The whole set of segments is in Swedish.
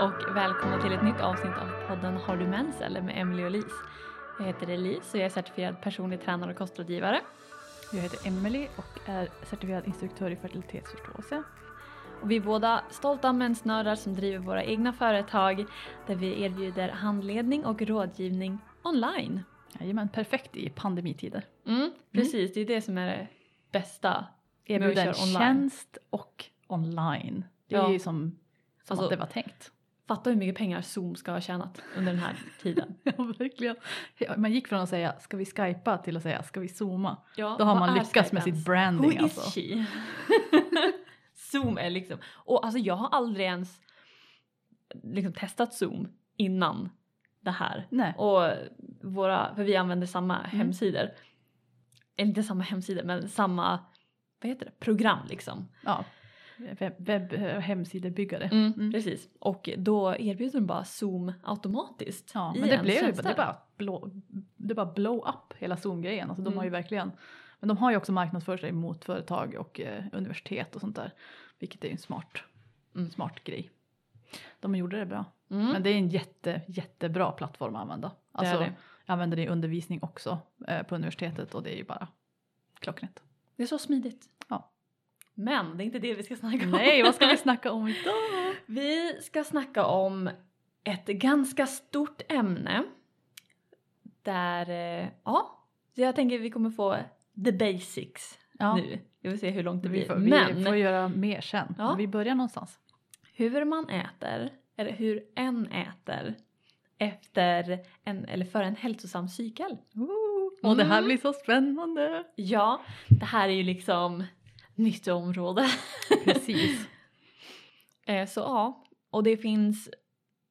och välkomna till ett nytt avsnitt av podden Har du mens eller med Emily och Lis. Jag heter Elise och jag är certifierad personlig tränare och kostrådgivare. Jag heter Emily och är certifierad instruktör i fertilitetsförståelse. Och vi är båda stolta mensnördar som driver våra egna företag där vi erbjuder handledning och rådgivning online. Jajamän, perfekt i pandemitider. Mm, precis, det är det som är det bästa. online. tjänst och online. Det är Ja. ju som, som Alltså- att det var tänkt. Fatta hur mycket pengar Zoom ska ha tjänat under den här tiden. Ja, verkligen. Man gick från att säga ska vi skypa till att säga ska vi zooma. Ja, Då har man lyckats Skype med ens? sitt branding Who alltså. is she? Zoom är liksom, och alltså jag har aldrig ens liksom testat Zoom innan det här. Nej. Och våra, för vi använder samma Mm. hemsidor. Eller inte samma hemsidor men samma, vad heter det, program liksom. Ja. Webb, webb hemsidebyggare. Mm, Precis. Och då erbjuder de bara Zoom automatiskt. Ja, men det blev ju tjänster. det bara blow, det bara blow up hela Zoom-grejen. Alltså, de Mm. har ju verkligen, men de har ju också marknadsfört sig mot företag och eh, universitet och sånt där. Vilket är ju en smart, Mm. smart grej. De gjorde det bra. Mm. Men det är en jätte, jättebra plattform att använda. Alltså, det är det. Jag använder det i undervisning också eh, på universitetet och det är ju bara klockrent. Det är så smidigt. Men det är inte det vi ska snacka om. Nej, vad ska vi snacka om idag? Vi ska snacka om ett ganska stort ämne. Där, eh, ja, jag tänker vi kommer få the basics Ja, nu. Vi får se hur långt det vi, blir. får, vi Men får göra mer sen. Ja. Vi börjar någonstans. hur man äter, eller hur en äter efter en, eller för en hälsosam cykel. Ooh, och det här Mm. blir så spännande. Ja, det här är ju liksom nytt område. Precis. Eh, Så ja, och det finns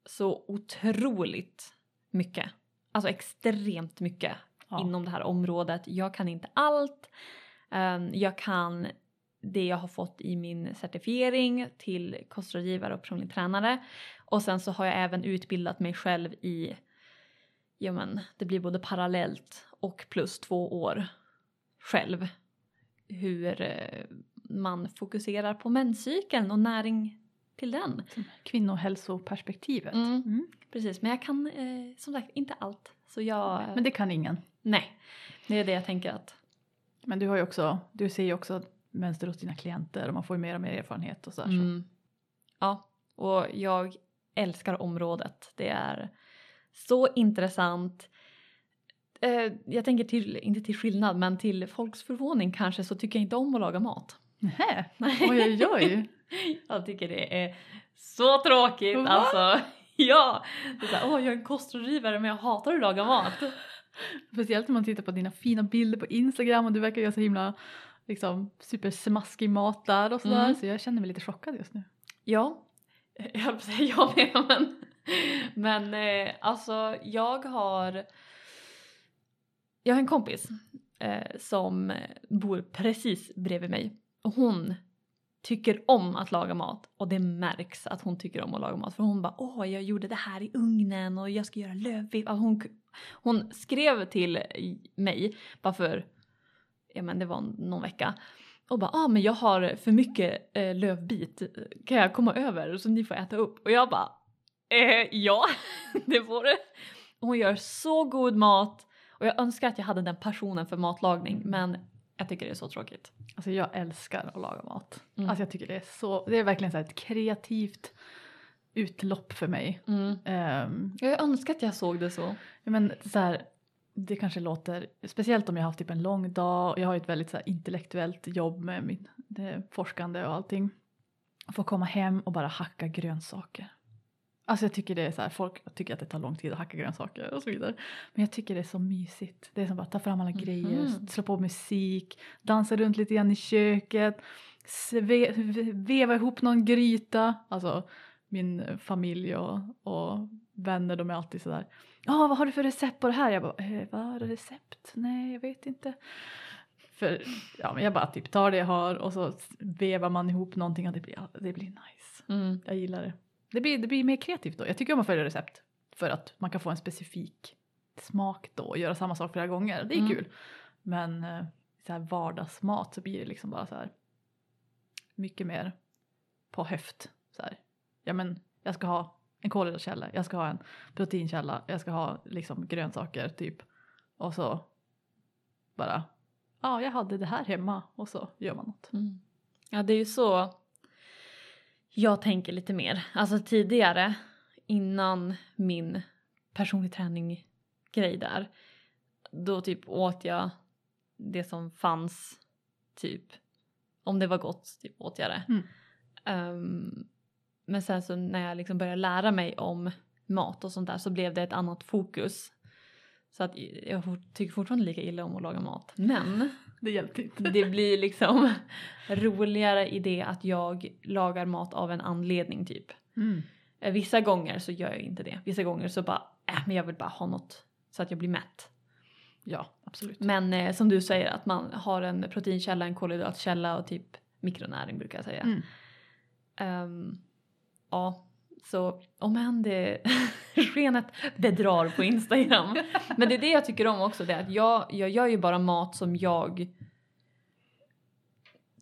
så otroligt mycket. Alltså extremt mycket Ja. inom det här området. Jag kan inte allt. Ehm, Jag kan det jag har fått i min certifiering till kostrådgivare och personlig tränare. Och sen så har jag även utbildat mig själv i, ja men det blir både parallellt och plus två år själv. Hur eh, man fokuserar på menscykeln och näring till den. Kvinnohälsoperspektivet. Mm. Mm. Precis, men jag kan eh, som sagt inte allt. Så jag... Men det kan ingen. Nej, det är det jag tänker att... Men du har ju också, du ser ju också mönster hos dina klienter och man får ju mer och mer erfarenhet och så. Här, så. Mm. Ja, och jag älskar området. Det är så intressant. Eh, jag tänker till, inte till skillnad, men till folks förvåning kanske så tycker jag inte om att laga mat. Nähä, oj oj oj. Jag tycker det är så tråkigt Va? alltså. Ja, det är såhär, åh jag är en kostrådgivare men jag hatar att laga mat. Speciellt när man tittar på dina fina bilder på Instagram och du verkar göra så himla liksom, supersmaskig mat där och sådär. Mm. Så jag känner mig lite chockad just nu. Ja, jag höll på att säga jag med men, men eh, alltså jag har jag har en kompis eh, som bor precis bredvid mig och hon tycker om att laga mat och det märks att hon tycker om att laga mat för hon bara åh jag gjorde det här i ugnen och jag ska göra lövbiff. Alltså hon, hon skrev till mig bara för, ja men det var någon vecka och bara ah men jag har för mycket eh, lövbit, kan jag komma över så ni får äta upp? Och jag bara eh, ja det får du. Hon gör så god mat och jag önskar att jag hade den passionen för matlagning men jag tycker det är så tråkigt. Alltså jag älskar att laga mat. Mm. Alltså jag tycker det är så, det är verkligen så ett kreativt utlopp för mig. Mm. Ehm, Jag önskar att jag såg det så. Men så här, det kanske låter, speciellt om jag har haft typ en lång dag och jag har ett väldigt så här, intellektuellt jobb med mitt forskande och allting. Få komma hem och bara hacka grönsaker. Alltså jag tycker det är så här, folk tycker att det tar lång tid att hacka grönsaker och så vidare. Men jag tycker det är så mysigt. Det är som bara ta fram alla Mhm. grejer, slå på musik, dansa runt lite grann i köket, sve, veva ihop någon gryta. Alltså min familj och, och vänner de är alltid sådär Ja, vad har du för recept på det här? Jag bara, eh, vad recept? Nej, jag vet inte. För ja, men jag bara typ tar det jag har och så vevar man ihop någonting och det blir, det blir nice. Mm. Jag gillar det. Det blir, det blir mer kreativt då. Jag tycker om att följa recept för att man kan få en specifik smak då och göra samma sak flera gånger. Det är Mm. kul. Men eh, så här vardagsmat så blir det liksom bara så här mycket mer på höft. Så här. Ja men jag ska ha en kolhydratkälla, jag ska ha en proteinkälla, jag ska ha liksom grönsaker typ. Och så bara, ja jag hade det här hemma och så gör man något. Mm. Ja, det är ju så jag tänker lite mer. Alltså tidigare, innan min personlig träning grej där, då typ åt jag det som fanns, typ. Om det var gott, typ åt jag det. Mm. Ehm, men sen så när jag liksom började lära mig om mat och sånt där så blev det ett annat fokus. Så att jag tycker fortfarande lika illa om att laga mat. Men Det hjälpte inte. det blir liksom roligare i det att jag lagar mat av en anledning typ. Mm. Eh, Vissa gånger så gör jag inte det. Vissa gånger så bara, äh, men jag vill bara ha något så att jag blir mätt. Ja, absolut. Men eh, som du säger att man har en proteinkälla, en kolhydratkälla och typ mikronäring brukar jag säga. Mm. Ehm, ja, så om än det skenet bedrar på Instagram. Men det är det jag tycker om också, det är att jag, jag gör ju bara mat som jag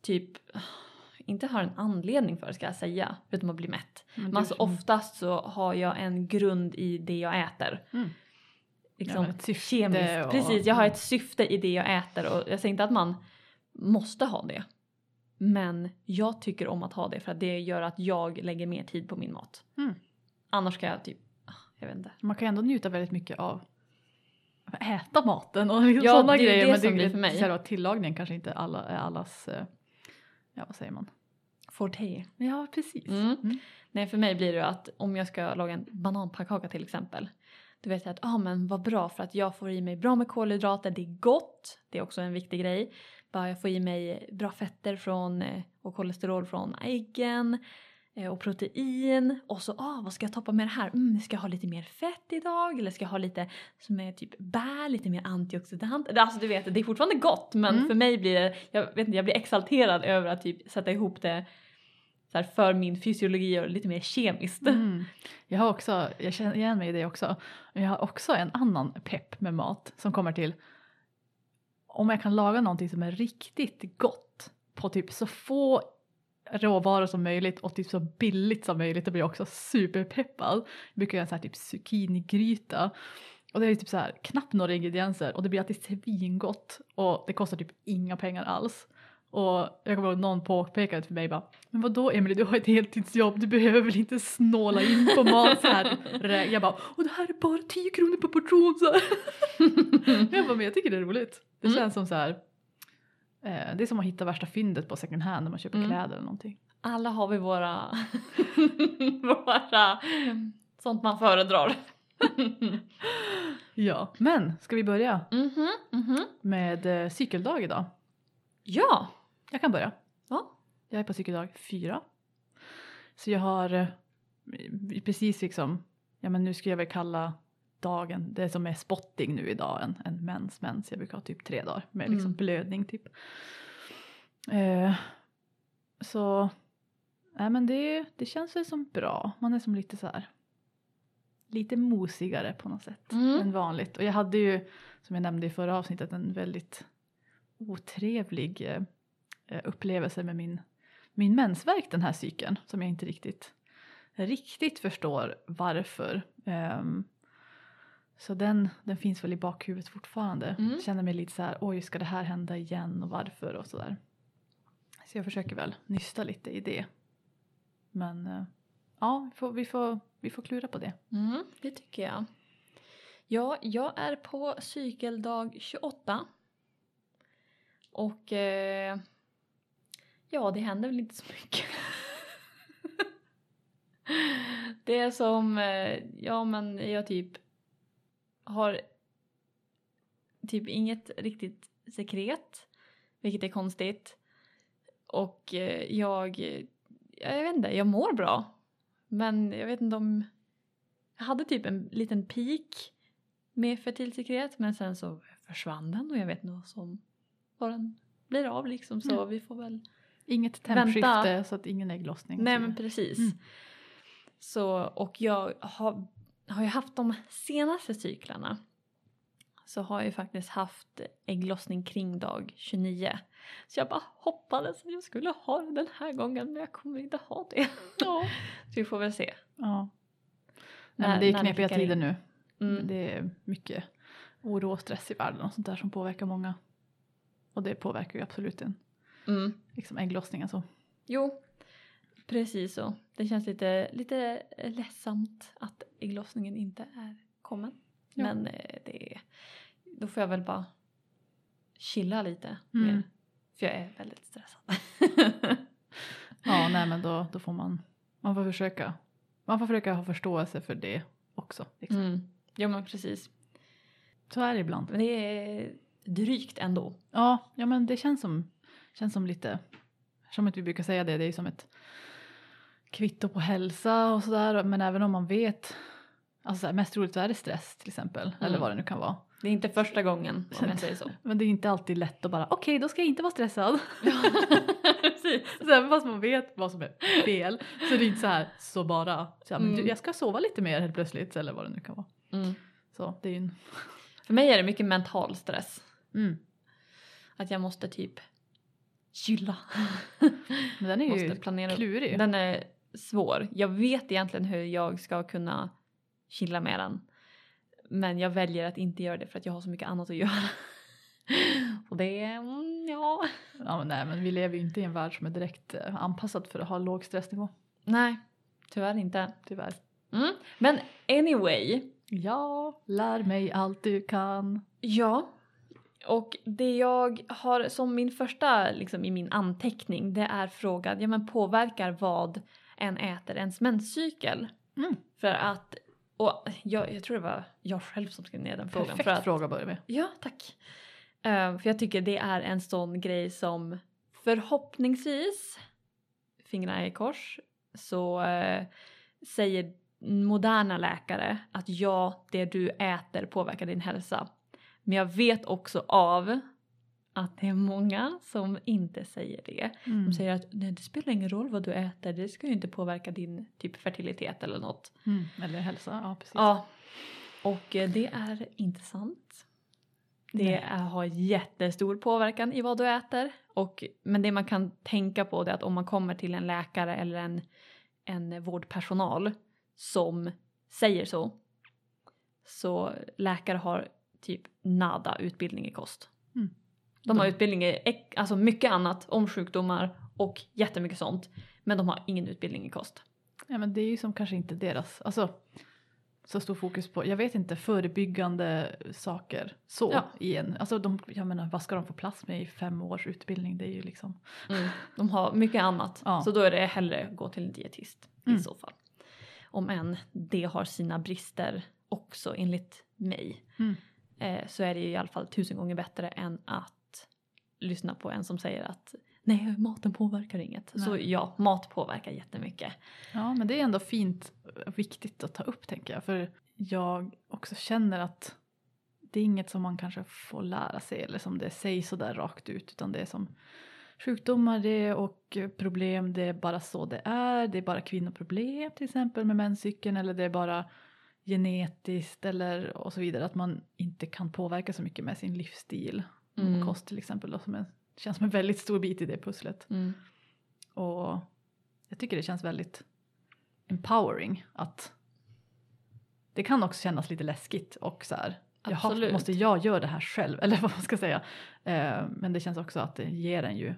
typ inte har en anledning för ska jag säga, förutom att bli mätt. Men Men alltså oftast så har jag en grund i det jag äter. Mm. Liksom Ja, kemiskt. och- Precis, jag har ett syfte i det jag äter och jag säger inte att man måste ha det. Men jag tycker om att ha det för att det gör att jag lägger mer tid på min mat. Mm. Annars ska jag typ, ah, jag vet inte. Man kan ju ändå njuta väldigt mycket av att äta maten och liksom Ja, sådana det är grejer. det men som blir för mig. Själva tillagningen kanske inte alla, är allas, eh, ja vad säger man? Forte. Ja precis. Mm. Mm. Nej för mig blir det att om jag ska laga en bananpannkaka till exempel. Då vet jag att ah, men vad bra för att jag får i mig bra med kolhydrater, det är gott, det är också en viktig grej. Bara jag får i mig bra fetter från, eh, och kolesterol från äggen eh, och protein och så ah, vad ska jag toppa med det här? Mm, ska jag ha lite mer fett idag eller ska jag ha lite som är typ bär, lite mer antioxidant? Alltså du vet, det är fortfarande gott men Mm. för mig blir det, jag vet inte, jag blir exalterad över att typ sätta ihop det så här, för min fysiologi och lite mer kemiskt. Mm. Jag har också, jag känner igen mig i det också. Jag har också en annan pepp med mat som kommer till om jag kan laga någonting som är riktigt gott på typ så få råvaror som möjligt och typ så billigt som möjligt. Då blir jag också superpeppad. Jag brukar göra en sån här typ zucchinigryta. Och det är typ så här knappt några ingredienser och det blir alltid svingott och det kostar typ inga pengar alls. Och jag kommer ihåg någon påpekade för mig bara Men vadå Emily du har ett heltidsjobb du behöver väl inte snåla in på mat så här. Jag bara och det här är bara 10 kronor per portion så här. Jag bara men jag tycker det är roligt. Det Mm. känns som så här eh, Det är som att hitta värsta fyndet på second hand när man köper Mm. kläder eller någonting. Alla har vi våra, våra sånt man föredrar. Ja men ska vi börja Mhm, mhm. med eh, cykeldag idag? Ja. Jag kan börja. Ja. Jag är på cykeldag fyra. Så jag har eh, precis liksom, ja men nu ska jag väl kalla dagen, det som är spotting nu idag, en, en mens, mens. Jag brukar ha typ tre dagar med liksom Mm. blödning typ. Eh, så, nej men det, det känns väl som bra. Man är som lite så här lite mosigare på något sätt Mm. än vanligt. Och jag hade ju, som jag nämnde i förra avsnittet, en väldigt otrevlig eh, upplevelse med min, min mensvärk den här cykeln som jag inte riktigt, riktigt förstår varför. Ehm, så den, den finns väl i bakhuvudet fortfarande. Mm. Känner mig lite så här, oj ska det här hända igen och varför och sådär. Så jag försöker väl nysta lite i det. Men eh, ja, vi får, vi, får, vi får klura på det. Mm, det tycker jag. Ja, jag är på cykeldag 28. Och eh, ja, det händer väl inte så mycket. det är som, eh, ja men jag typ har typ inget riktigt sekret, vilket är konstigt. Och eh, jag, jag vet inte, jag mår bra. Men jag vet inte om... Jag hade typ en liten peak med fertilsekret men sen så försvann den och jag vet inte vad som vad den blir av liksom så Mm. vi får väl... Inget Vänta. tempskifte så att ingen ägglossning. Nej men precis. Mm. Så och jag har, har ju haft de senaste cyklarna så har jag ju faktiskt haft ägglossning kring dag 29. Så jag bara hoppades att jag skulle ha det den här gången men jag kommer inte ha det. Ja. Så vi får väl se. Ja. Nej, När- det är knepiga in. tider nu. Mm. Det är mycket oro och stress i världen och sånt där som påverkar många. Och det påverkar ju absolut en, Mm. liksom ägglossningen så. Jo, precis så. Det känns lite, lite ledsamt att ägglossningen inte är kommen. Ja. Men eh, det, då får jag väl bara chilla lite Mm. mer. För jag är väldigt stressad. Ja, nej men då, då får man, man får försöka, man får försöka ha förståelse för det också. Liksom. mm. Ja men precis. Så är det ibland. Men det är drygt ändå. Ja, ja men det känns som, känns som lite, som att vi brukar säga det, det är ju som ett kvitto på hälsa och sådär. Men även om man vet, alltså så här, mest troligt är det stress till exempel, eller Mm. vad det nu kan vara. Det är inte första gången om jag säger så. Men det är inte alltid lätt att bara, okej då ska jag inte vara stressad. precis. Så även fast man vet vad som är fel så är det inte så här, så bara, så här, men Mm. du, jag ska sova lite mer helt plötsligt eller vad det nu kan vara. Mm. Så det är en, För mig är det mycket mental stress. mm. Att jag måste typ Men den är måste ju planera. klurig. Den är svår. Jag vet egentligen hur jag ska kunna chilla med den. Men jag väljer att inte göra det för att jag har så mycket annat att göra. Och det är, mm, ja. Ja, men nej, men vi lever ju inte i en värld som är direkt eh, anpassad för att ha låg stressnivå. Nej, tyvärr inte. Tyvärr. Mm. Men anyway. Ja, lär mig allt du kan. Ja. Och det jag har som min första liksom, i min anteckning det är frågan, ja men påverkar vad en äter ens menscykel? Mm. För att, och jag, jag tror det var jag själv som skrev ner den frågan. Perfekt för att, fråga börjar med. Ja, tack. Eh, för jag tycker det är en sån grej som förhoppningsvis, fingrarna i kors, så eh, säger moderna läkare att ja, det du äter påverkar din hälsa. Men jag vet också av att det är många som inte säger det. Mm. De säger att nej, det spelar ingen roll vad du äter, det ska ju inte påverka din typ fertilitet eller något. Mm. Eller hälsa, ja precis. Ja, och eh, det är inte sant. Det Nej. är, har jättestor påverkan i vad du äter. Och, men det man kan tänka på det är att om man kommer till en läkare eller en, en vårdpersonal som säger så. Så läkare har typ nada utbildning i kost. Mm. De har utbildning i alltså mycket annat om sjukdomar och jättemycket sånt. Men de har ingen utbildning i kost. Ja, men det är ju som kanske inte deras, alltså så stor fokus på, jag vet inte, förebyggande saker så Ja. i en, alltså de, jag menar vad ska de få plats med i fem års utbildning, det är ju liksom, Mm. De har mycket annat. Ja. Så då är det hellre gå till en dietist Mm. i så fall. Om än det har sina brister också enligt mig. Mm. Eh, så är det ju i alla fall tusen gånger bättre än att lyssna på en som säger att nej maten påverkar inget. Så Nej. ja, mat påverkar jättemycket. ja men det är ändå fint, och viktigt att ta upp tänker jag, för jag också känner att det är inget som man kanske får lära sig eller som det sägs sådär rakt ut utan det är som sjukdomar det och problem, det är bara så det är, det är bara kvinnoproblem till exempel med menscykeln eller det är bara genetiskt eller och så vidare att man inte kan påverka så mycket med sin livsstil Mm. och kost till exempel då, som är, känns som en väldigt stor bit i det pusslet Mm. och jag tycker det känns väldigt empowering att det kan också kännas lite läskigt och så här Jaha, måste jag göra det här själv? Eller vad man ska säga. Eh, men det känns också att det ger en ju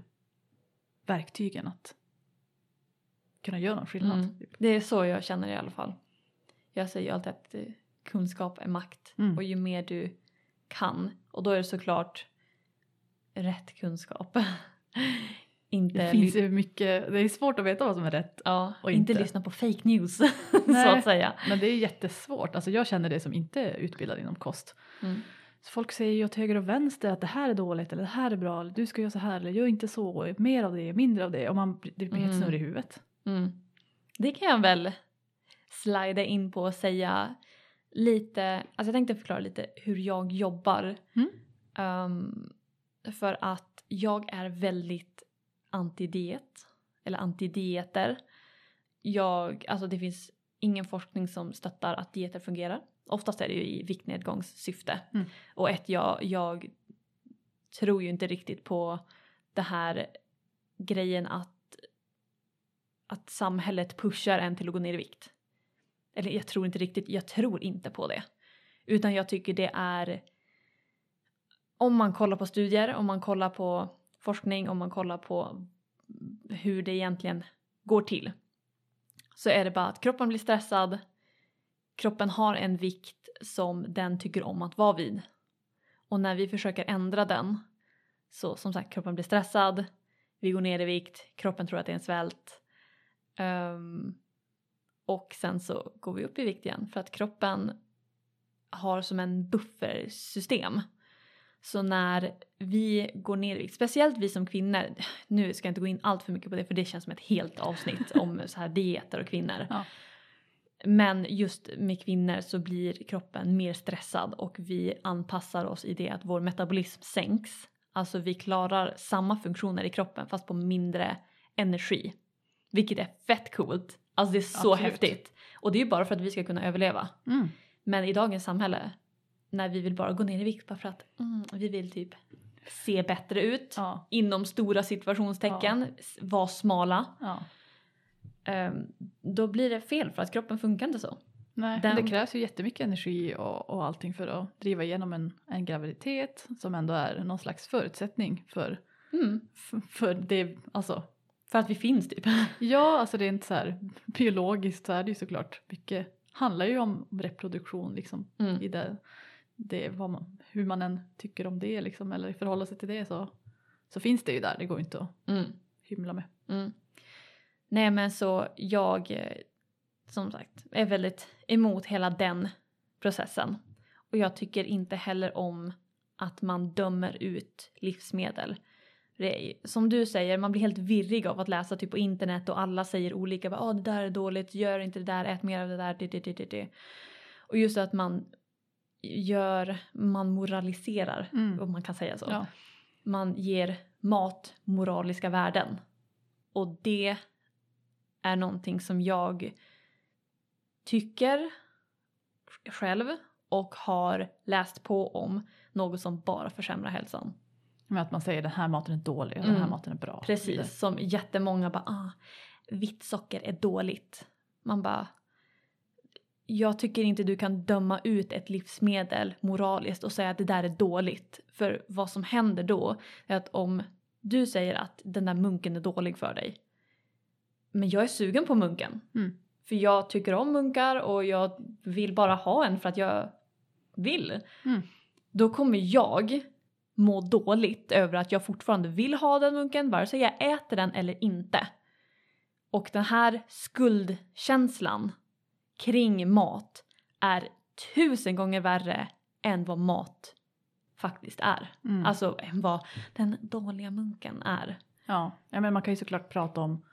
verktygen att kunna göra någon skillnad. Mm. Det är så jag känner i alla fall. Jag säger ju alltid att eh, kunskap är makt. Mm. Och ju mer du kan. Och då är det såklart rätt kunskap. inte, Det finns ju mycket, det är svårt att veta vad som är rätt. ja, och inte. inte. lyssna på fake news så att säga. Men det är jättesvårt. Alltså jag känner det som inte är utbildad inom kost. Mm. Så folk säger ju åt höger och vänster att det här är dåligt eller det här är bra. Eller du ska göra så här eller gör inte så. Mer av det, mindre av det. Och man, det blir helt Mm. snurrig i huvudet. Mm. Det kan jag väl slida in på och säga lite, alltså jag tänkte förklara lite hur jag jobbar. Mm. Ehm, för att jag är väldigt anti-diet, eller anti-dieter. Jag, alltså det finns ingen forskning som stöttar att dieter fungerar. Oftast är det ju i viktnedgångssyfte. Mm. Och ett, jag, jag tror ju inte riktigt på det här grejen att, att samhället pushar en till att gå ner i vikt eller jag tror inte riktigt, jag tror inte på det. Utan jag tycker det är, om man kollar på studier, om man kollar på forskning, om man kollar på hur det egentligen går till. Så är det bara att kroppen blir stressad, kroppen har en vikt som den tycker om att vara vid. Och när vi försöker ändra den, så som sagt kroppen blir stressad, vi går ner i vikt, kroppen tror att det är en svält. Um, och sen så går vi upp i vikt igen för att kroppen har som en buffersystem. Så när vi går ner i vikt, speciellt vi som kvinnor, nu ska jag inte gå in allt för mycket på det för det känns som ett helt avsnitt om så här dieter och kvinnor. Ja. Men just med kvinnor så blir kroppen mer stressad och vi anpassar oss i det att vår metabolism sänks. Alltså vi klarar samma funktioner i kroppen fast på mindre energi. Vilket är fett coolt. Alltså det är så Absolut. häftigt. Och det är ju bara för att vi ska kunna överleva. Mm. Men i dagens samhälle när vi vill bara gå ner i vikt bara för att mm, vi vill typ se bättre ut Ja. inom stora situationstecken, s- vara smala. ja. ehm, då blir det fel för att kroppen funkar inte så. Nej, Den- det krävs ju jättemycket energi och, och allting för att driva igenom en, en graviditet som ändå är någon slags förutsättning för, Mm. för, för det, alltså För att vi finns typ. Ja, alltså det är inte så här biologiskt så är det ju såklart mycket handlar ju om reproduktion liksom Mm. i det, det man, hur man än tycker om det liksom eller förhålla sig till det så, så finns det ju där, det går inte att Mm. hymla med. Mm. Nej men så jag eh, som sagt är väldigt emot hela den processen. Och jag tycker inte heller om att man dömer ut livsmedel. Det som du säger, man blir helt virrig av att läsa typ på internet och alla säger olika. Bara, oh, det där är dåligt, gör inte det där, ät mer av det där. Det, det, det, det, det. Och just att man gör, man moraliserar, Mm. om man kan säga så Ja. man ger mat moraliska värden. Och det är någonting som jag tycker själv och har läst på om något som bara försämrar hälsan. Med att man säger den här maten är dålig och den här Mm. maten är bra. Precis, som jättemånga bara ah, vitt socker är dåligt. Man bara jag tycker inte du kan döma ut ett livsmedel moraliskt och säga att det där är dåligt. För vad som händer då är att om du säger att den där munken är dålig för dig. Men jag är sugen på munken. Mm. För jag tycker om munkar och jag vill bara ha en för att jag vill. Mm. Då kommer jag må dåligt över att jag fortfarande vill ha den munken vare sig jag äter den eller inte. Och den här skuldkänslan kring mat är tusen gånger värre än vad mat faktiskt är. Mm. Alltså än vad den dåliga munken är. Ja, ja men man kan ju såklart prata om,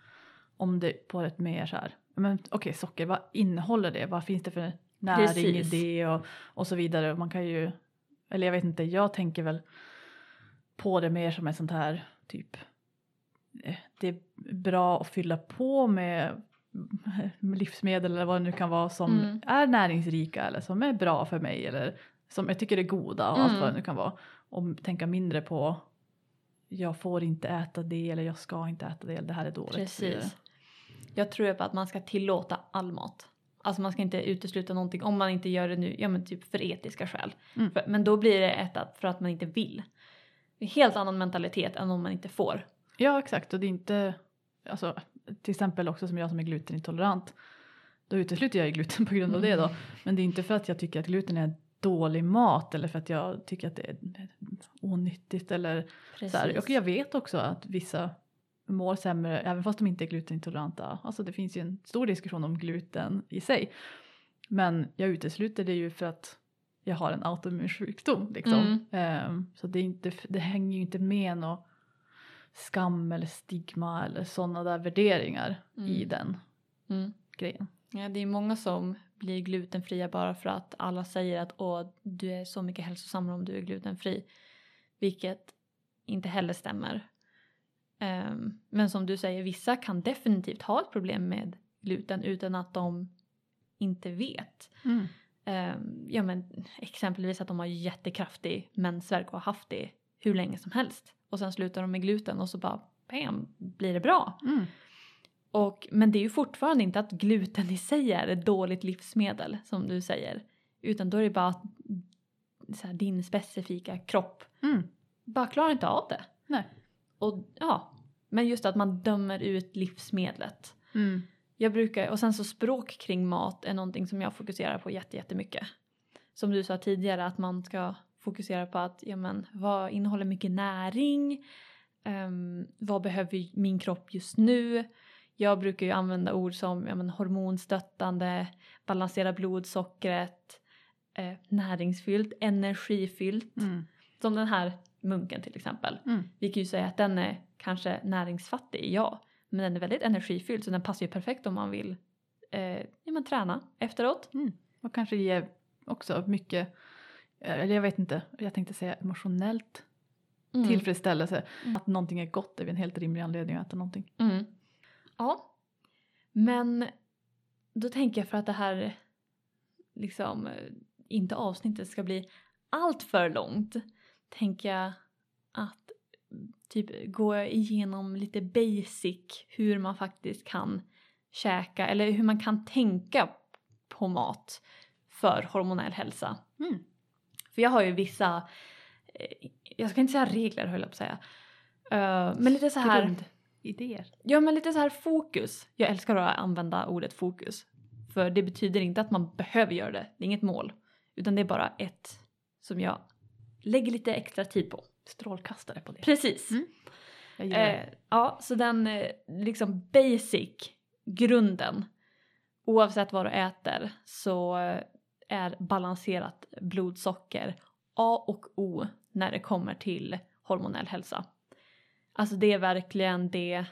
om det på ett mer så här, men okej socker, vad innehåller det? Vad finns det för näring Precis. i det och, och så vidare. Man kan ju, eller jag vet inte, jag tänker väl på det mer som ett sånt här typ, eh, det är bra att fylla på med med livsmedel eller vad det nu kan vara som Mm. är näringsrika eller som är bra för mig eller som jag tycker är goda och allt Mm. vad det nu kan vara. Och tänka mindre på jag får inte äta det eller jag ska inte äta det eller det här är dåligt. Precis. Jag tror på att man ska tillåta all mat. Alltså man ska inte utesluta någonting om man inte gör det nu, ja men typ för etiska skäl. Mm. För, men då blir det ätat för att man inte vill. En helt annan mentalitet än om man inte får. Ja exakt och det är inte, alltså till exempel också som jag som är glutenintolerant. Då utesluter jag ju gluten på grund av det då. Men det är inte för att jag tycker att gluten är dålig mat eller för att jag tycker att det är onyttigt eller så här. Och jag vet också att vissa mår sämre även fast de inte är glutenintoleranta. Alltså det finns ju en stor diskussion om gluten i sig. Men jag utesluter det ju för att jag har en autoimmun sjukdom. Liksom. Mm. Ehm, så det, inte, det hänger ju inte med någon skam eller stigma eller sådana där värderingar i Mm. den Mm. grejen. Ja, det är många som blir glutenfria bara för att alla säger att Åh, du är så mycket hälsosammare om du är glutenfri. Vilket inte heller stämmer. Ehm, men som du säger, vissa kan definitivt ha ett problem med gluten utan att de inte vet. Ehm, ja men exempelvis att de har jättekraftig mensvärk och har haft det hur länge som helst. Och sen slutar de med gluten och så bara bam, blir det bra. Mm. Och, men det är ju fortfarande inte att gluten i sig är ett dåligt livsmedel som du säger. Utan då är det bara att här, din specifika kropp Mm. bara klarar inte av det. Nej. Och ja, men just att man dömer ut livsmedlet. Mm. Jag brukar, och sen så språk kring mat är någonting som jag fokuserar på jätte, jättemycket. Som du sa tidigare att man ska fokusera på att, ja men vad innehåller mycket näring? Ehm, vad behöver min kropp just nu? Jag brukar ju använda ord som ja, men, hormonstöttande, balansera blodsockret, eh, näringsfyllt, energifyllt. Mm. Som den här munken till exempel. Mm. Vi kan ju säga att den är kanske näringsfattig, ja. Men den är väldigt energifylld så den passar ju perfekt om man vill eh, ja, men träna efteråt. Och kanske ge också mycket, eh, eller jag vet inte, jag tänkte säga emotionellt Mm. tillfredsställelse. Mm. Att någonting är gott är en helt rimlig anledning att äta någonting. Mm. Ja. Men då tänker jag för att det här liksom eh, inte avsnittet ska bli allt för långt tänker jag att typ gå igenom lite basic hur man faktiskt kan käka eller hur man kan tänka på mat för hormonell hälsa. Mm. För jag har ju vissa, eh, jag ska inte säga regler höll jag på att säga. Eh, men lite så här. Grundidéer. Ja men lite så här fokus. Jag älskar att använda ordet fokus. För det betyder inte att man behöver göra det. Det är inget mål. Utan det är bara ett som jag lägger lite extra tid på. Strålkastare på det. Precis. Mm. Jag gillar det. Eh, ja, så den eh, liksom basic grunden. Oavsett vad du äter så eh, är balanserat blodsocker A och O när det kommer till hormonell hälsa. Alltså det är verkligen det,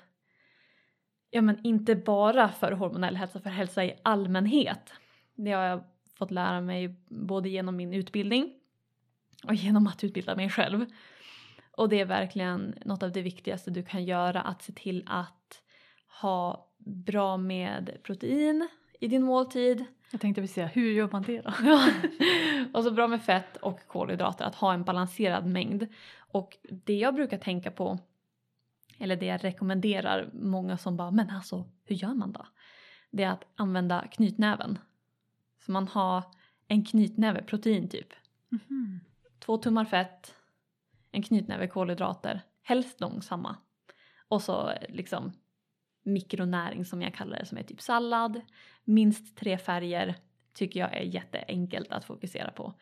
ja men inte bara för hormonell hälsa, för hälsa i allmänhet. Det har jag fått lära mig både genom min utbildning och genom att utbilda mig själv. Och det är verkligen något av det viktigaste du kan göra, att se till att ha bra med protein i din måltid. Jag tänkte precis säga, hur gör man det då? Och så bra med fett och kolhydrater, att ha en balanserad mängd. Och det jag brukar tänka på, eller det jag rekommenderar många som bara men alltså hur gör man då? Det är att använda knytnäven. Så man har en knytnäve protein typ. Mhm. Två tummar fett, en knytnäve kolhydrater, helst långsamma. Och så liksom mikronäring som jag kallar det som är typ sallad, minst tre färger tycker jag är jätteenkelt att fokusera på.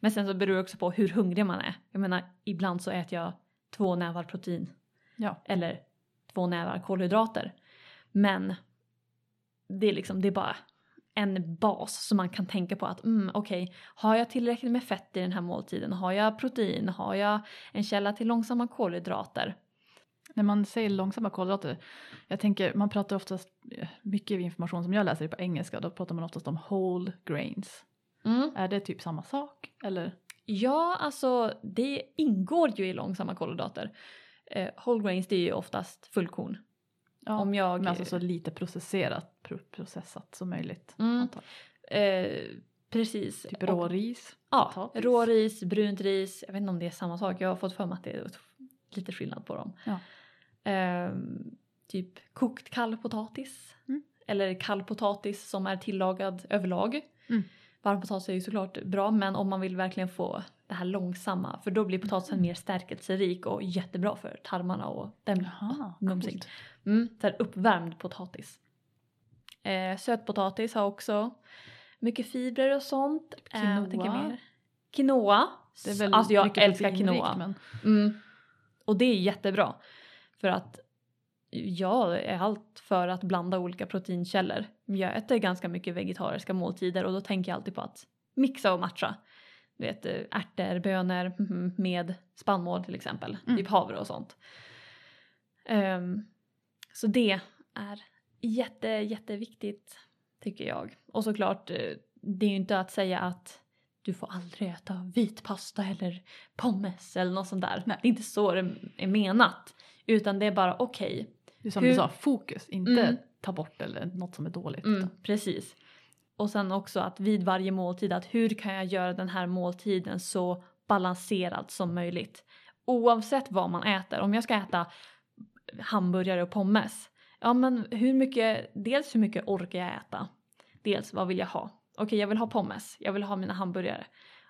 Men sen så beror det också på hur hungrig man är. Jag menar ibland så äter jag två nävar protein Ja. eller två nävar kolhydrater. Men det är liksom, det är bara en bas som man kan tänka på att mm, okej, har jag tillräckligt med fett i den här måltiden? Har jag protein? Har jag en källa till långsamma kolhydrater? När man säger långsamma kolhydrater, jag tänker, man pratar oftast, eh, mycket information som jag läser på engelska, då pratar man oftast om whole grains. Mm. Är det typ samma sak? Eller? Ja, alltså det ingår ju i långsamma kolhydrater. Eh, whole grains det är ju oftast fullkorn. Ja, Om jag... men alltså så lite processerat, pro processat som möjligt. Mm. eh, precis. Typ Och- råris, Ja, potatis. råris, brunt ris. Jag vet inte om det är samma sak. Jag har fått för mig att det är lite skillnad på dem. Ja. Ehm, typ kokt kall potatis. Mm. Eller kall potatis som är tillagad överlag. Mm. Varm potatis är ju såklart bra men om man vill verkligen få det här långsamma för då blir potatisen mer stärkelserik och jättebra för tarmarna och den Jaha, mumsig. coolt. Mm, så här uppvärmd potatis. Eh, sötpotatis har också mycket fibrer och sånt. Eh, Quinoa. mer? Quinoa. Det är väl alltså jag älskar quinoa. Men... Mm. Och det är jättebra. För att jag är allt för att blanda olika proteinkällor. Jag äter ganska mycket vegetariska måltider och då tänker jag alltid på att mixa och matcha. Du vet eh, ärtor, bönor mhm, med spannmål till exempel. Mm. Typ havre och sånt. Ehm, så det är jätte, jätteviktigt tycker jag. Och såklart, eh, det är ju inte att säga att du får aldrig äta vit pasta eller pommes eller något sånt där. Nej. Det är inte så det är menat. Utan det är bara okej, Det är som Hur- du sa, fokus, inte Mm. ta bort eller något som är dåligt. Mm, precis. Och sen också att vid varje måltid att hur kan jag göra den här måltiden så balanserad som möjligt. Oavsett vad man äter. Om jag ska äta hamburgare och pommes. ja men hur mycket, dels hur mycket orkar jag äta? Dels vad vill jag ha? Okej, jag vill ha pommes, jag vill ha mina hamburgare.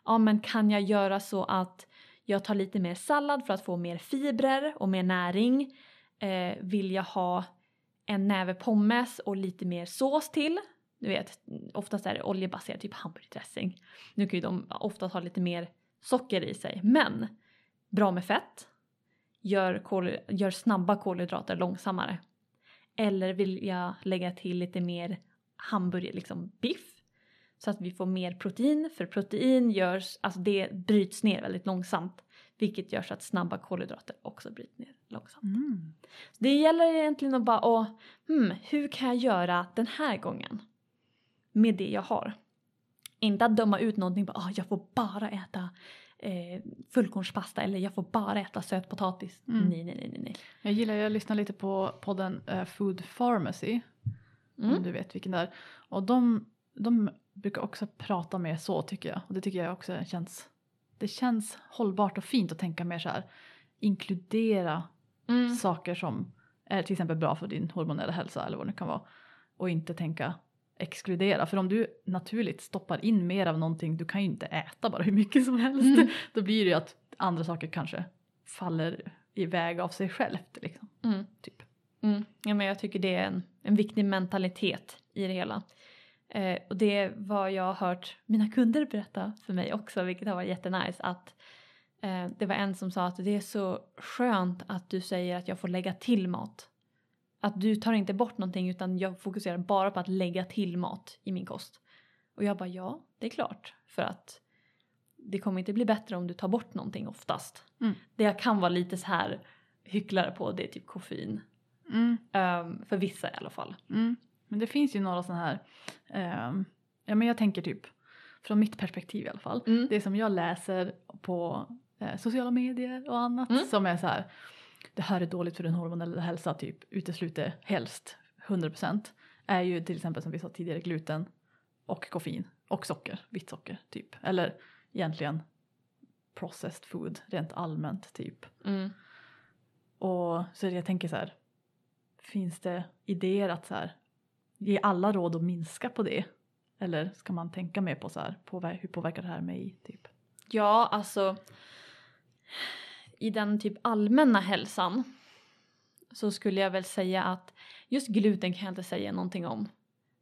Ja, men kan jag göra så att jag tar lite mer sallad för att få mer fibrer och mer näring? Eh, vill jag ha en näve pommes och lite mer sås till? Du vet, oftast är det oljebaserat, typ hamburgardressing. Nu kan ju de oftast ha lite mer socker i sig, men bra med fett. Gör, kol, gör snabba kolhydrater långsammare. Eller vill jag lägga till lite mer hamburgare, liksom biff. Så att vi får mer protein, för protein görs, alltså det bryts ner väldigt långsamt. Vilket gör så att snabba kolhydrater också bryts ner långsamt. Mm. Det gäller egentligen att bara, åh, hmm, hur kan jag göra den här gången? Med det jag har. Inte att döma ut någonting, bara, åh, jag får bara äta eh, fullkornspasta eller jag får bara äta sötpotatis. Mm. Nej, nej, nej, nej. Jag gillar, jag lyssnar lite på podden eh, Food Pharmacy. Om Mm. du vet vilken det är. Och de, de brukar också prata mer så tycker jag. Och det tycker jag också känns, det känns hållbart och fint att tänka mer så här. Inkludera Mm. saker som är till exempel bra för din hormonella hälsa eller vad det kan vara. Och inte tänka exkludera. För om du naturligt stoppar in mer av någonting, du kan ju inte äta bara hur mycket som helst. Mm. Då blir det ju att andra saker kanske faller iväg av sig självt. Liksom. Mm. Typ. Mm. Ja, men jag tycker det är en, en viktig mentalitet i det hela. Eh, och det vad jag har hört mina kunder berätta för mig också, vilket har varit jättenice. Att eh, det var en som sa att det är så skönt att du säger att jag får lägga till mat. Att du tar inte bort någonting utan jag fokuserar bara på att lägga till mat i min kost. Och jag bara ja, det är klart. För att det kommer inte bli bättre om du tar bort någonting oftast. Mm. Det jag kan vara lite så här hycklare på det är typ koffein. Mm. Ehm, för vissa i alla fall. Mm. Men det finns ju några sådana här, ehm, ja men jag tänker typ från mitt perspektiv i alla fall. Mm. Det som jag läser på eh, sociala medier och annat Mm. som är så här, det här är dåligt för din hormonella hälsa, typ utesluter helst 100% är ju till exempel som vi sa tidigare gluten och koffein och socker, vitt socker typ. Eller egentligen processed food rent allmänt typ. Mm. Och så jag tänker så här, finns det idéer att så här, ge alla råd att minska på det? Eller ska man tänka mer på så här, påver- hur påverkar det här mig? Typ? Ja, alltså i den typ allmänna hälsan så skulle jag väl säga att just gluten kan jag inte säga någonting om.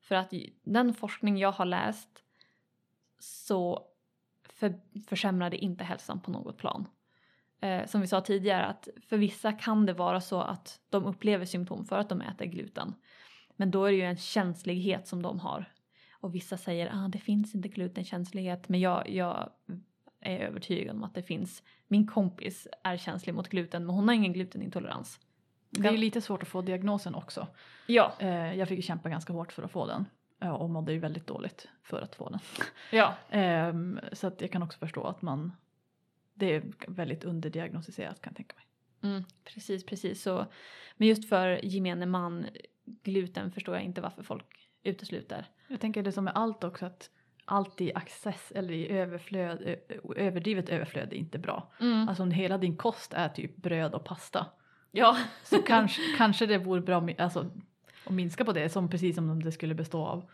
För att den forskning jag har läst så för, försämrar det inte hälsan på något plan. Eh, som vi sa tidigare att för vissa kan det vara så att de upplever symptom för att de äter gluten. Men då är det ju en känslighet som de har. Och vissa säger att ah, det finns inte glutenkänslighet men jag, jag är övertygad om att det finns. Min kompis är känslig mot gluten men hon har ingen glutenintolerans. Det är lite svårt att få diagnosen också. Ja, Eh, jag fick kämpa ganska hårt för att få den. Och mådde ju väldigt dåligt för att få den. ja, Ehm, så att jag kan också förstå att man det är väldigt underdiagnostiserat kan jag tänka mig. mm, precis, precis. Så, men just för gemene man, gluten förstår jag inte varför folk utesluter. Jag tänker det som är allt också att allt i access eller i överflöd, överdrivet överflöd är inte bra. Mm. Alltså om hela din kost är typ bröd och pasta Ja, så kanske, kanske det vore bra alltså, att minska på det som precis som om det skulle bestå av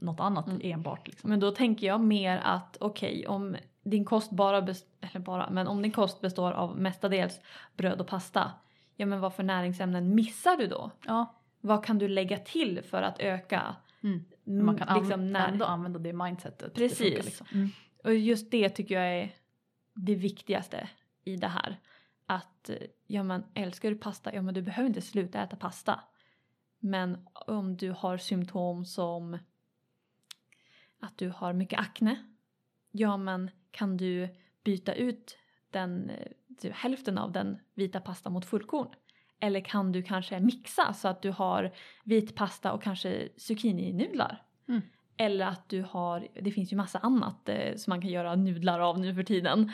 något annat Mm. enbart. Liksom. men då tänker jag mer att okej om din kost bara, eller bara, men om din kost består av mestadels bröd och pasta, ja men vad för näringsämnen missar du då? Ja, Vad kan du lägga till för att öka mm. mm, man kan liksom anv- när- ändå använda det mindsetet. Det Precis. funkar liksom. mm. Och just det tycker jag är det viktigaste i det här. Att ja men älskar du pasta, ja men du behöver inte sluta äta pasta. Men om du har symptom som att du har mycket akne, ja men kan du byta ut den, eh, hälften av den vita pasta mot fullkorn? Eller kan du kanske mixa så att du har vit pasta och kanske zucchininudlar? Mm. Eller att du har, det finns ju massa annat eh, som man kan göra nudlar av nu för tiden.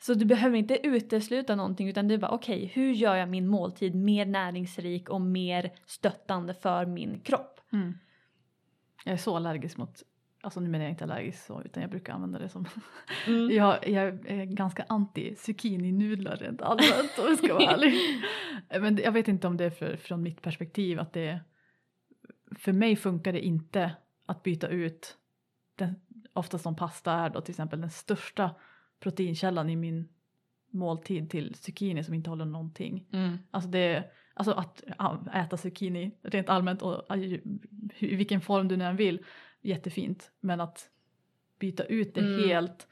Så du behöver inte utesluta någonting utan du bara okej, hur gör jag min måltid mer näringsrik och mer stöttande för min kropp? Mm. Jag är så allergisk mot alltså nu menar jag inte allergisk så utan jag brukar använda det som Mm. jag, jag är ganska anti zucchini-nudlar rent allmänt om jag ska vara ärlig. Men jag vet inte om det är för, från mitt perspektiv att det för mig funkar det inte att byta ut den, oftast som pasta är då till exempel den största proteinkällan i min måltid till zucchini som inte håller någonting. Mm. Alltså, det, alltså att äta zucchini rent allmänt och i i vilken form du nu än vill, jättefint. Men att byta ut det Mm. helt,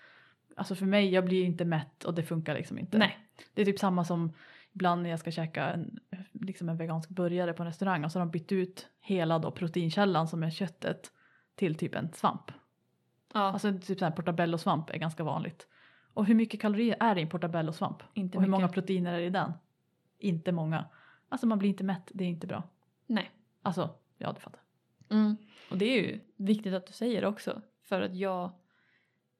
alltså för mig, jag blir inte mätt och det funkar liksom inte. Nej. Det är typ samma som ibland när jag ska käka en, liksom en vegansk burgare på en restaurang och så har de bytt ut hela då proteinkällan som är köttet till typ en svamp. Ja, Alltså typ så här portabello-svamp är ganska vanligt. Och hur mycket kalorier är det i en portabello-svamp? inte Och hur mycket. många proteiner är det i den? Inte många. Alltså man blir inte mätt, det är inte bra. Nej. Alltså, ja du fattar. Mm. Och det är ju viktigt att du säger det också. För att jag...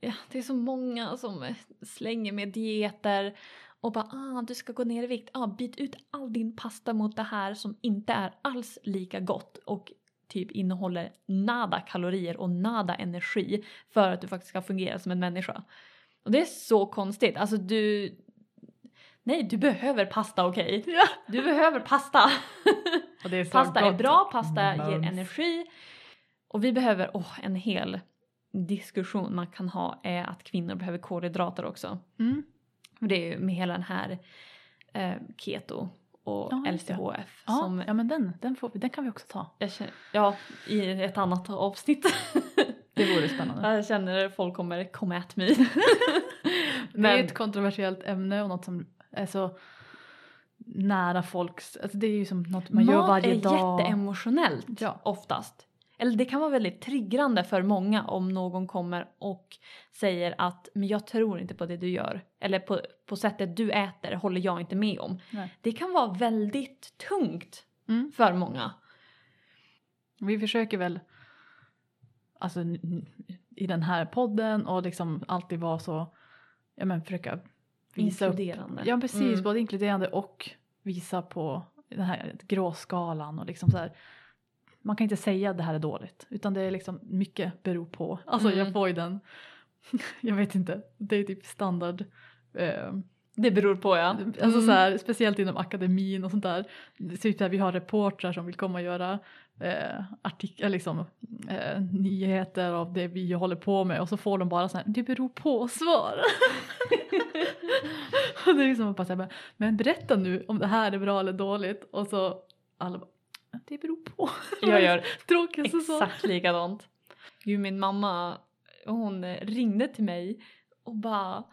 Ja, det är så många som eh, slänger med dieter och bara ah, du ska gå ner i vikt. Ah, byt ut all din pasta mot det här som inte är alls lika gott och typ innehåller nada kalorier och nada energi för att du faktiskt ska fungera som en människa. Och det är så konstigt. Alltså du... Nej, du behöver pasta okej? Ja. Du behöver pasta! Är Pasta är gott. bra, pasta ger Mums. energi. Och vi behöver, åh, en hel diskussion man kan ha är att kvinnor behöver kolhydrater också. Mm. Det är ju med hela den här eh, keto och Ja. LCHF Ja, som ja men den, den, får vi, den kan vi också ta. känner, ja, i ett annat avsnitt. Det vore spännande. jag känner att folk kommer komma at mig. Det är ett kontroversiellt ämne och något som är så nära folks, alltså det är ju som något man gör mat varje är dag. jätteemotionellt Ja. oftast. Eller det kan vara väldigt triggrande för många om någon kommer och säger att men jag tror inte på det du gör. Eller på, på sättet du äter håller jag inte med om. Nej. Det kan vara väldigt tungt Mm. för många. Vi försöker väl alltså, i den här podden och liksom alltid vara så, ja men försöka visa upp. Inkluderande. Ja precis, Mm. både inkluderande och visa på den här gråskalan och liksom så här. Man kan inte säga att det här är dåligt utan det är liksom mycket beror på. Alltså Mm. jag får ju den, jag vet inte, det är typ standard. Eh, Det beror på ja. Alltså Mm. så här, speciellt inom akademin och sånt där. Typ så här, vi har reportrar som vill komma och göra eh, artik- liksom, eh, nyheter av det vi håller på med och så får de bara så här, det beror på svar. och det är liksom bara så här, men- berätta nu om det här är bra eller dåligt och så alla bara, det beror på. Jag gör Tråkigaste svar. exakt likadant. Ju min mamma, hon ringde till mig och bara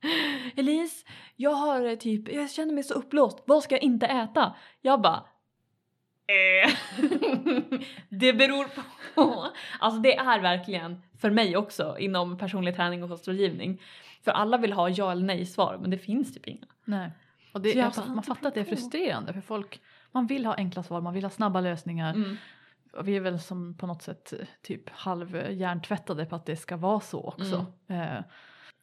Elise, jag har eh, typ, jag känner mig så uppblåst, vad ska jag inte äta? Jag bara eh. Det beror på. Alltså det är verkligen för mig också inom personlig träning och kostrådgivning. För alla vill ha ja eller nej svar men det finns typ inga. Nej. Och det, jag man det fattar att det är frustrerande för folk, man vill ha enkla svar, man vill ha snabba lösningar. Mm. Och vi är väl som på något sätt eh, typ halvhjärntvättade på att det ska vara så också. Eh,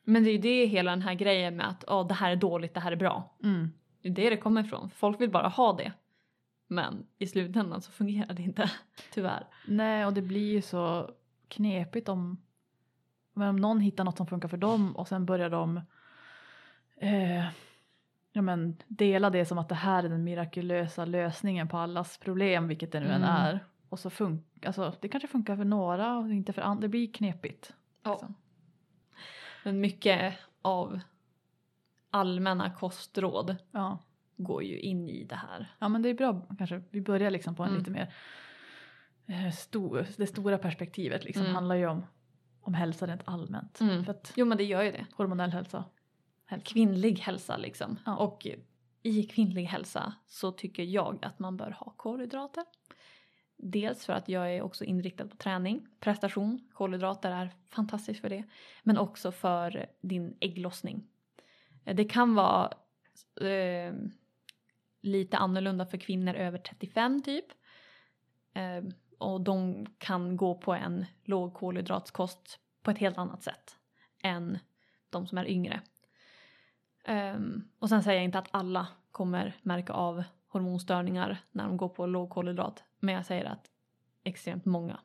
Men det är ju det hela den här grejen med att oh, det här är dåligt, det här är bra. mm. Det är det det kommer ifrån. Folk vill bara ha det. Men i slutändan så fungerar det inte, tyvärr. Nej, och det blir ju så knepigt om, men om någon hittar något som funkar för dem och sen börjar de eh, ja, men, dela det som att det här är den mirakulösa lösningen på allas problem, vilket det nu än Mm. är. Och så funkar, alltså det kanske funkar för några och inte för andra, det blir knepigt. liksom. Men mycket av allmänna kostråd Ja. går ju in i det här. ja, men det är bra kanske, vi börjar liksom på en Mm. lite mer eh, stor, det stora perspektivet liksom Mm. handlar ju om, om hälsa rent allmänt. Mm. Jo men det gör ju det. hormonell hälsa, hälsa. Kvinnlig hälsa liksom. Ja. Och i kvinnlig hälsa så tycker jag att man bör ha kolhydrater. Dels för att jag är också inriktad på träning, prestation. Kolhydrater är fantastiskt för det. Men också för din ägglossning. Eh, det kan vara eh, lite annorlunda för kvinnor över 35 typ. Eh, och de kan gå på en låg kolhydratskost på ett helt annat sätt än de som är yngre. Ehm, och sen säger jag inte att alla kommer märka av hormonstörningar när de går på låg kolhydrat. Men jag säger att extremt många.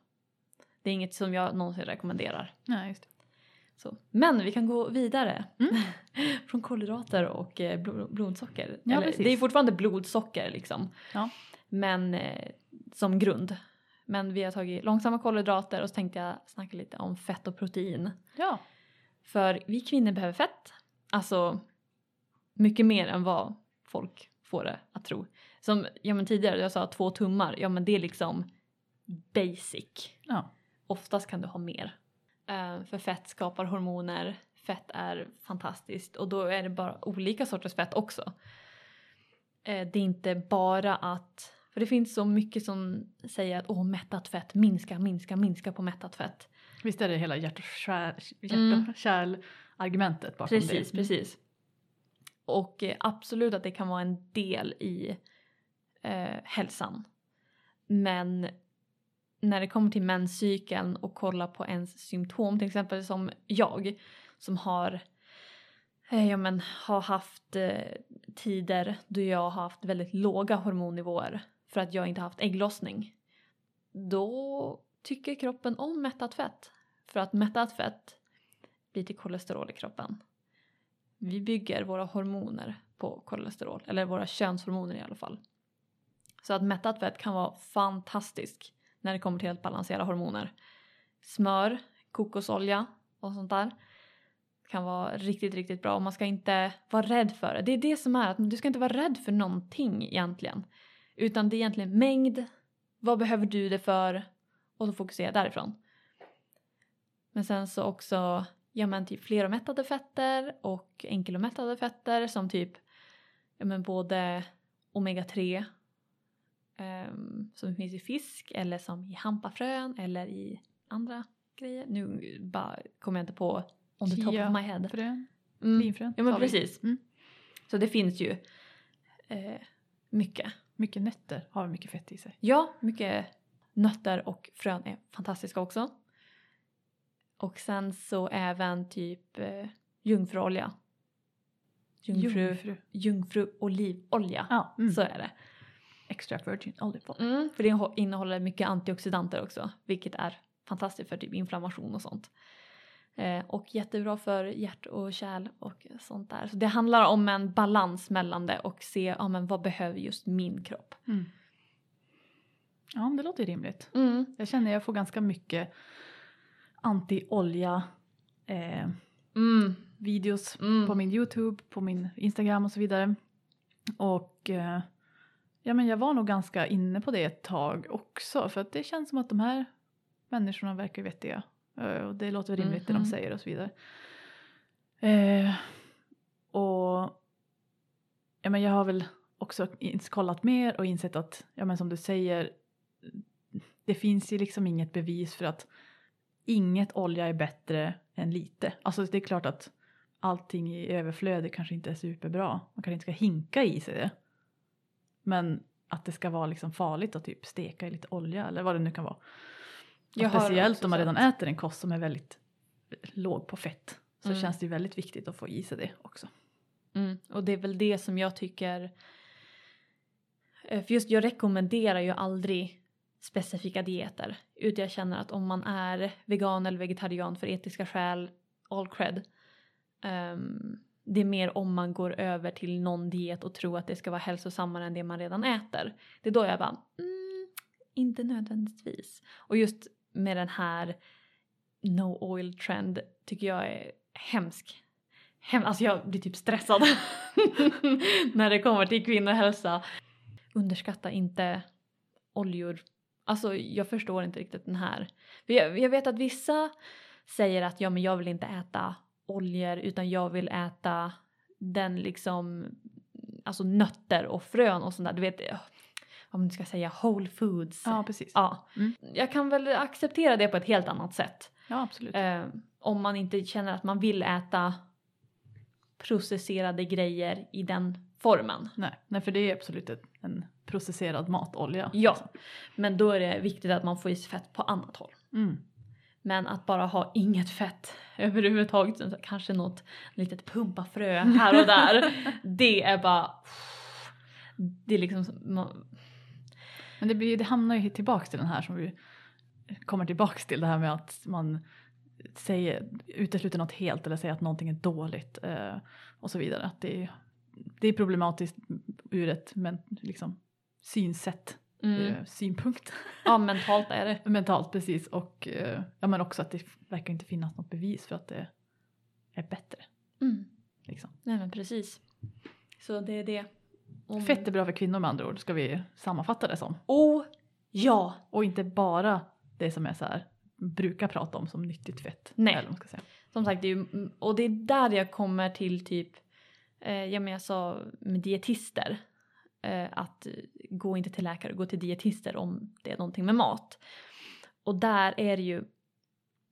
Det är inget som jag någonsin rekommenderar. Nej, just. Så. Men vi kan gå vidare Mm. från kolhydrater och eh, blo- blodsocker. Ja, Eller, det är fortfarande blodsocker liksom. Ja. Men eh, som grund. Men vi har tagit långsamma kolhydrater och så tänkte jag snacka lite om fett och protein. Ja. För vi kvinnor behöver fett. Alltså mycket mer än vad folk får det att tro. Som ja, men tidigare, jag sa två tummar. Ja men det är liksom basic. Ja. Oftast kan du ha mer. Eh, för fett skapar hormoner. Fett är fantastiskt och då är det bara olika sorters fett också. Eh, det är inte bara att, för det finns så mycket som säger att åh mättat fett, minska, minska, minska på mättat fett. Visst är det hela hjärt och kärl, hjärt Mm. och kärl-argumentet bakom Precis, det? precis. Och eh, absolut att det kan vara en del i eh, hälsan. Men när det kommer till menscykeln och kolla på ens symptom, till exempel som jag som har, eh, ja, men, har haft eh, tider då jag har haft väldigt låga hormonnivåer för att jag inte har haft ägglossning. Då tycker kroppen om mättat fett. För att mättat fett blir till kolesterol i kroppen. Vi bygger våra hormoner på kolesterol, eller våra könshormoner i alla fall. Så att mättat fett kan vara fantastiskt när det kommer till att balansera hormoner. Smör, kokosolja och sånt där kan vara riktigt, riktigt bra och man ska inte vara rädd för det. Det är det som är att du ska inte vara rädd för någonting egentligen. Utan det är egentligen mängd, vad behöver du det för och så fokusera därifrån. Men sen så också ja men typ fleromättade fetter och enkelomättade fetter som typ ja men både omega-3 ehm, som finns i fisk eller som i hampafrön eller i andra grejer. Nu bara kommer jag inte på on the top of my head. Frön, Mm. linfrön. Ja men precis. Mm. Så det finns ju eh, mycket. Mycket nötter har mycket fett i sig. Ja, mycket nötter och frön är fantastiska också. Och sen så även typ eh, jungfruolja. Jungfru, Jungfru. jungfruolivolja. Ja, mm. Så är det. Extra virgin olive oil. Mm, för det innehåller mycket antioxidanter också. Vilket är fantastiskt för typ inflammation och sånt. Eh, och jättebra för hjärt och kärl och sånt där. Så det handlar om en balans mellan det och se ja, men vad behöver just min kropp. Mm. Ja, det låter rimligt. Mm. Jag känner jag får ganska mycket anti-olja eh, Mm. videos Mm. på min Youtube, på min Instagram och så vidare. Och eh, ja, men jag var nog ganska inne på det ett tag också för att det känns som att de här människorna verkar vettiga. Eh, och det låter rimligt det Mhm. de säger och så vidare. Eh, och ja, men jag har väl också kollat mer och insett att, ja men som du säger, det finns ju liksom inget bevis för att inget olja är bättre än lite. Alltså det är klart att allting i överflöd det kanske inte är superbra. Man kanske inte ska hinka i sig det. Men att det ska vara liksom farligt att typ steka i lite olja eller vad det nu kan vara. Speciellt om man redan äter en kost som är väldigt låg på fett. Så Mm. känns det ju väldigt viktigt att få i sig det också. Mm. Och det är väl det som jag tycker. eh, För just jag rekommenderar ju aldrig specifika dieter. Utan jag känner att om man är vegan eller vegetarian för etiska skäl, all cred. Um, det är mer om man går över till någon diet och tror att det ska vara hälsosammare än det man redan äter. Det är då jag bara, mm, inte nödvändigtvis. Och just med den här no oil trend tycker jag är hemsk. Hem, alltså jag blir typ stressad när det kommer till kvinnohälsa. Underskatta inte oljor. Alltså jag förstår inte riktigt den här. Jag, jag vet att vissa säger att ja men jag vill inte äta oljor utan jag vill äta den liksom, alltså nötter och frön och sånt där. Du vet, eh, om du ska säga whole foods. Ja, precis. Ja. Mm. Jag kan väl acceptera det på ett helt annat sätt. Ja, absolut. Eh, om man inte känner att man vill äta processerade grejer i den formen. Nej, nej, för det är absolut en processerad matolja. Ja, liksom. men då är det viktigt att man får i sig fett på annat håll. Mm. Men att bara ha inget fett överhuvudtaget, kanske något litet pumpafrö här och där, det är bara... Det är liksom... man- Men det, blir, det hamnar ju tillbaks till den här som vi kommer tillbaks till det här med att man säger, utesluter något helt eller säger att någonting är dåligt eh, och så vidare. Att det, är, det är problematiskt ur ett men, liksom, synsätt, Mm. eh, synpunkt. Ja, mentalt är det. Mentalt precis och eh, ja, men också att det verkar inte finnas något bevis för att det är bättre. Mm. Liksom. Nej men precis. Så det är det. Om- Fett är bra för kvinnor med andra ord, ska vi sammanfatta det som. Oh ja! Och inte bara det som är så här, brukar prata om som nyttigt fett. Nej. Eller man ska säga. Som sagt, det ju, och det är där jag kommer till typ, eh, ja men jag sa med dietister. Eh, att gå inte till läkare, gå till dietister om det är någonting med mat. Och där är det ju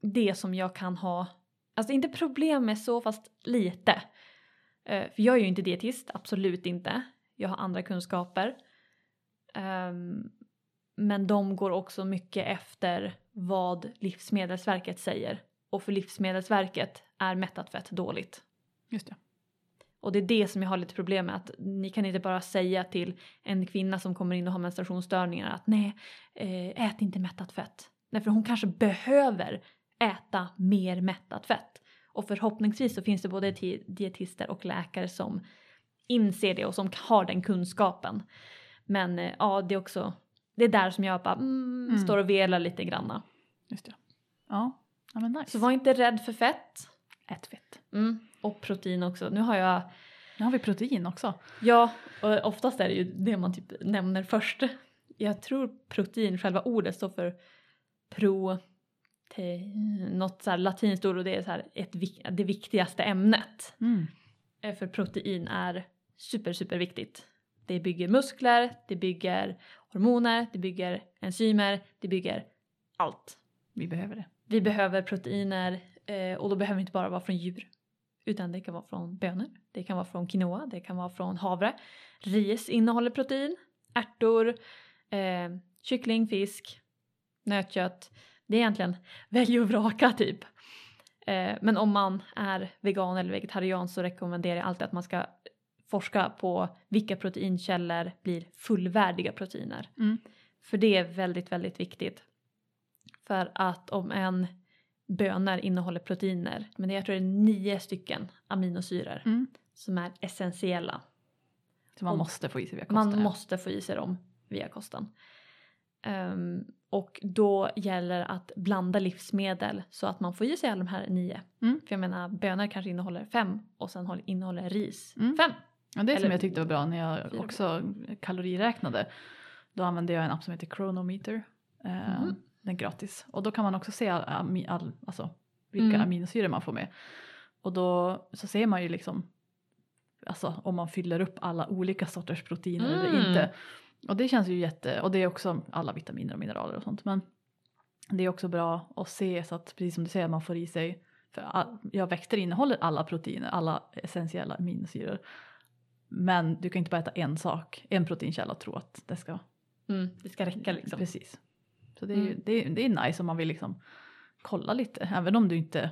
det som jag kan ha, alltså inte problem med så fast lite. Eh, för jag är ju inte dietist, absolut inte. Jag har andra kunskaper. Ehm, men de går också mycket efter vad Livsmedelsverket säger. Och för Livsmedelsverket är mättat fett dåligt. Just det. Och det är det som jag har lite problem med. Att ni kan inte bara säga till en kvinna som kommer in och har menstruationsstörningar att nej, eh, ät inte mättat fett. Nej, för hon kanske behöver äta mer mättat fett. Och förhoppningsvis så finns det både ti- dietister och läkare som inser det och som har den kunskapen. Men eh, ja, det är också, det är där som jag bara mm, Mm. står och velar lite granna. Just det. Ja, ja men nice. Så var inte rädd för fett. Ät fett. Mm. Och protein också. Nu har jag Nu har vi protein också. Ja, och oftast är det ju det man typ nämner först. Jag tror protein, själva ordet står för pro, te, något så här latinskt ord och det är så här ett, det viktigaste ämnet. Mm. Eh, För protein är super, super viktigt. Det bygger muskler, det bygger hormoner, det bygger enzymer, det bygger allt. Vi behöver det. Vi behöver proteiner eh, och då behöver det inte bara vara från djur. Utan det kan vara från bönor, det kan vara från quinoa, det kan vara från havre. Ris innehåller protein, ärtor, eh, kyckling, fisk, nötkött. Det är egentligen välj och vraka typ. Eh, men om man är vegan eller vegetarian så rekommenderar jag alltid att man ska forska på vilka proteinkällor blir fullvärdiga proteiner. Mm. För det är väldigt, väldigt viktigt. För att om en bönor innehåller proteiner, men jag tror det är nio stycken aminosyror Mm. som är essentiella. Så man Och måste få i sig via kosten. Man måste få i sig dem via kosten. Ehm, och då gäller att blanda livsmedel så att man får i sig alla de här nio. Mm. För jag menar bönor kanske innehåller fem och sen håll- innehåller ris Mm. fem. Ja, det som Eller- jag tyckte var bra när jag också kaloriräknade. Då använde jag en app som heter Chronometer. Mhm. Den är gratis. Och då kan man också se all, all, alltså, vilka Mm. aminosyror man får med. Och då så ser man ju liksom alltså, om man fyller upp alla olika sorters proteiner eller Mm. inte. Och det känns ju jätte, och det är också alla vitaminer och mineraler och sånt. Men det är också bra att se så att precis som du säger man får i sig, för all, ja, växter innehåller alla proteiner, alla essentiella aminosyror. Men du kan inte bara äta en sak, en proteinkälla och tro att det ska... Mm, det ska räcka liksom. Precis. Så det är, Mm. det, det är nice om man vill liksom kolla lite. Även om du inte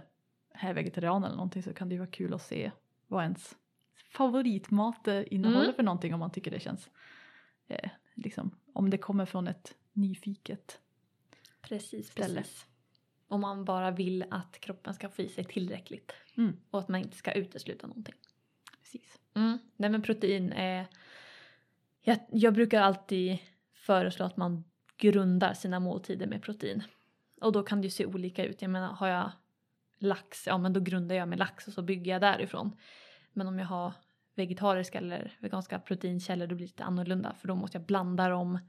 är vegetarian eller någonting så kan det ju vara kul att se vad ens favoritmat eh, innehåller Mm. för någonting om man tycker det känns eh, liksom om det kommer från ett nyfiket. Precis, ställe. precis. Om man bara vill att kroppen ska få i sig tillräckligt. Mm. Och att man inte ska utesluta någonting. Precis. Mm. Nej men protein är... Jag, jag brukar alltid föreslå att man grundar sina måltider med protein. Och då kan det ju se olika ut. Jag menar har jag lax, ja men då grundar jag med lax och så bygger jag därifrån. Men om jag har vegetariska eller veganska proteinkällor då blir det lite annorlunda för då måste jag blanda dem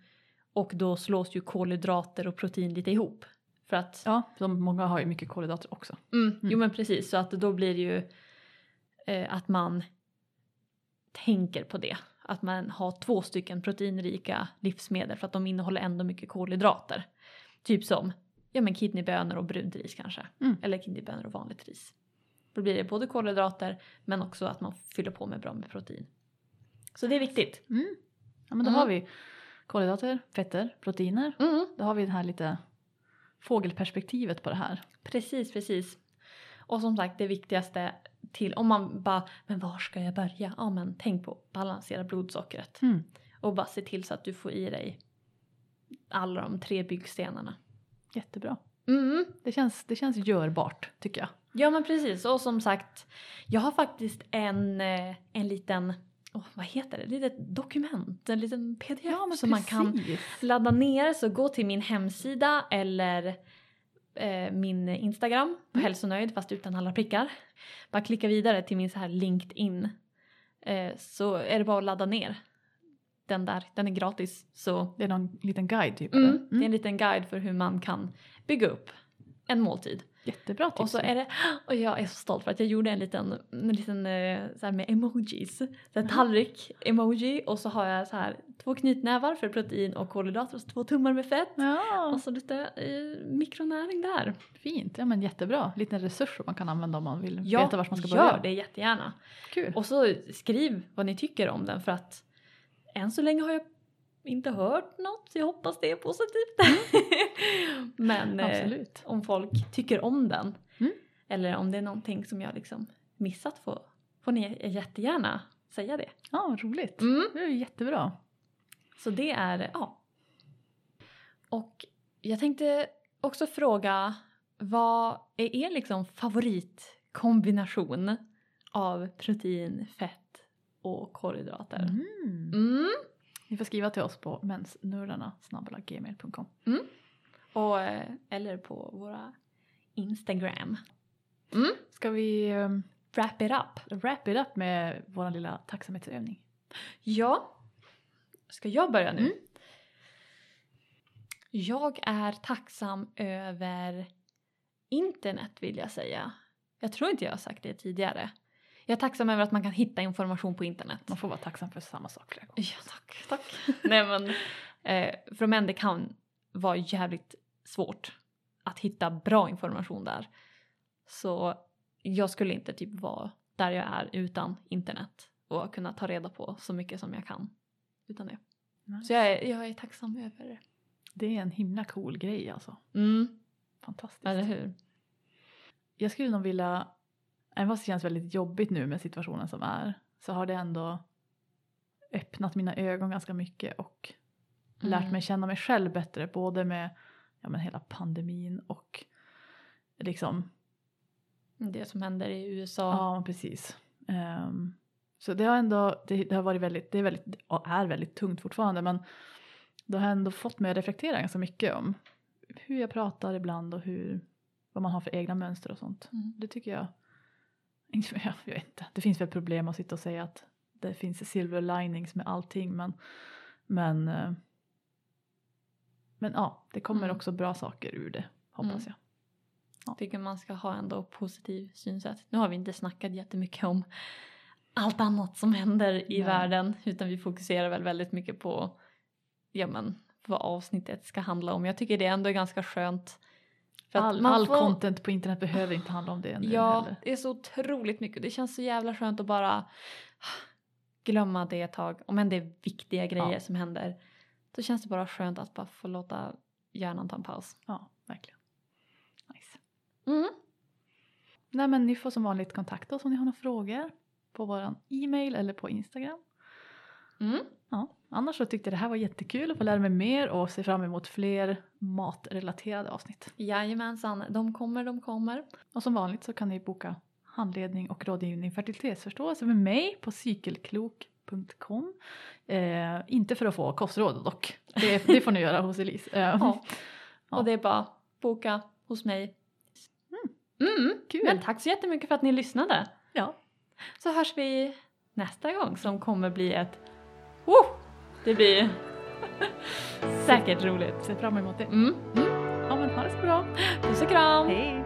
och då slås ju kolhydrater och protein lite ihop. För att Ja, de, många har ju mycket kolhydrater också. Mm, Jo men precis, så att då blir det ju eh, att man tänker på det. Att man har två stycken proteinrika livsmedel för att de innehåller ändå mycket kolhydrater. Typ som ja, men kidneybönor och brunt ris kanske. Mm. Eller kidneybönor och vanligt ris. Då blir det både kolhydrater men också att man fyller på med bra med protein. Så det är viktigt. Mm. Ja men då Mm. har vi kolhydrater, fetter, proteiner. Mm. Då har vi det här lite fågelperspektivet på det här. Precis, precis. Och som sagt det viktigaste till om man bara, men var ska jag börja? Ja men tänk på att balansera blodsockret. Mm. Och bara se till så att du får i dig alla de tre byggstenarna. Jättebra. Mm. Det känns, det känns görbart tycker jag. Ja men precis och som sagt jag har faktiskt en, eh, en liten, oh, vad heter det, ett litet dokument, en liten pdf som man kan ladda ner. Så gå till min hemsida eller eh, min Instagram på Mm. hälsonöjd fast utan alla prickar. Bara klicka vidare till min så här LinkedIn eh, så är det bara att ladda ner den där. Den är gratis så Det är någon liten guide typ? mm, eller? det är en liten guide för hur man kan bygga upp en måltid. Jättebra tips. Och så är det, och jag är så stolt för att jag gjorde en liten, en liten eh, så här med emojis. Så här Mhm. tallrik-emoji och så har jag så här två knytnävar för protein och kolhydrater och så två tummar med fett. Ja, Och så lite eh, mikronäring där. fint. Ja men jättebra. Liten resurs som man kan använda om man vill Ja, veta vart man ska börja. gör det jättegärna. Kul. Och så skriv vad ni tycker om den för att än så länge har jag inte hört något så jag hoppas det är positivt. Men eh, om folk tycker om den Mm. eller om det är någonting som jag liksom missat får, får ni jättegärna säga det. Ja, roligt. Mm. Det är jättebra. Så det är, ja. Och jag tänkte också fråga vad är er liksom favoritkombination av protein, fett och kolhydrater? Mm. Mm. Ni får skriva till oss på mensnördarna gmail.com. Och, eh, eller på våra Instagram. Mm. Ska vi um, Wrap it up. wrap it up med vår lilla tacksamhetsövning? Ja. Ska jag börja nu? Mm. Jag är tacksam över internet vill jag säga. Jag tror inte jag har sagt det tidigare. Jag är tacksam över att man kan hitta information på internet. Man får vara tacksam för samma sak flera gånger. Ja, tack. tack. Nej men, eh, för män det kan vara jävligt svårt att hitta bra information där. Så jag skulle inte typ vara där jag är utan internet och kunna ta reda på så mycket som jag kan utan det. Så jag är, jag är tacksam över det. Det är en himla cool grej alltså. Mm, Fantastiskt. eller hur? Jag skulle nog vilja, även fast det känns väldigt jobbigt nu med situationen som är, så har det ändå öppnat mina ögon ganska mycket och lärt Mm. mig känna mig själv bättre både med ja, men hela pandemin och liksom, Det som händer i USA. ja precis. Ehm, så det har ändå, det, det har varit väldigt, det är väldigt, och är väldigt tungt fortfarande men det har ändå fått mig att reflektera ganska mycket om hur jag pratar ibland och hur, vad man har för egna mönster och sånt. Mm. Det tycker jag, jag vet inte, det finns väl problem att sitta och säga att det finns silver linings med allting men, men, eh, men ja, det kommer Mm. också bra saker ur det hoppas Mm. jag. tycker man ska ha ändå positiv synsätt. Nu har vi inte snackat jättemycket om allt annat som händer i Nej. världen utan vi fokuserar väl väldigt mycket på ja, men, vad avsnittet ska handla om. Jag tycker det ändå är ganska skönt. För All, all får- content på internet behöver inte handla om det nu Ja, heller. det är så otroligt mycket. Det känns så jävla skönt att bara glömma det ett tag. Om än det är viktiga grejer Ja. som händer. Då känns det bara skönt att bara få låta hjärnan ta en paus. Ja, verkligen. Nice. Mm. Nej men ni får som vanligt kontakta oss om ni har några frågor på våran e-mail eller på Instagram. Mm. Ja, annars så tyckte jag det här var jättekul att få lära mig mer och se fram emot fler matrelaterade avsnitt. Jajamensan, de kommer, de kommer. Och som vanligt så kan ni boka handledning och rådgivning fertilitetsförståelse med mig på cykelklok.com. Eh, inte för att få kostråd dock, det, det får ni göra hos Elise. Eh, Ja. Ja. Och det är bara boka hos mig. Mm. Kul. Men tack så jättemycket för att ni lyssnade. Ja, Så hörs vi nästa gång som kommer bli ett... Oh! Det blir säkert roligt. ser fram emot det. Mm. Ja men ha det så bra. Puss och kram! Hej!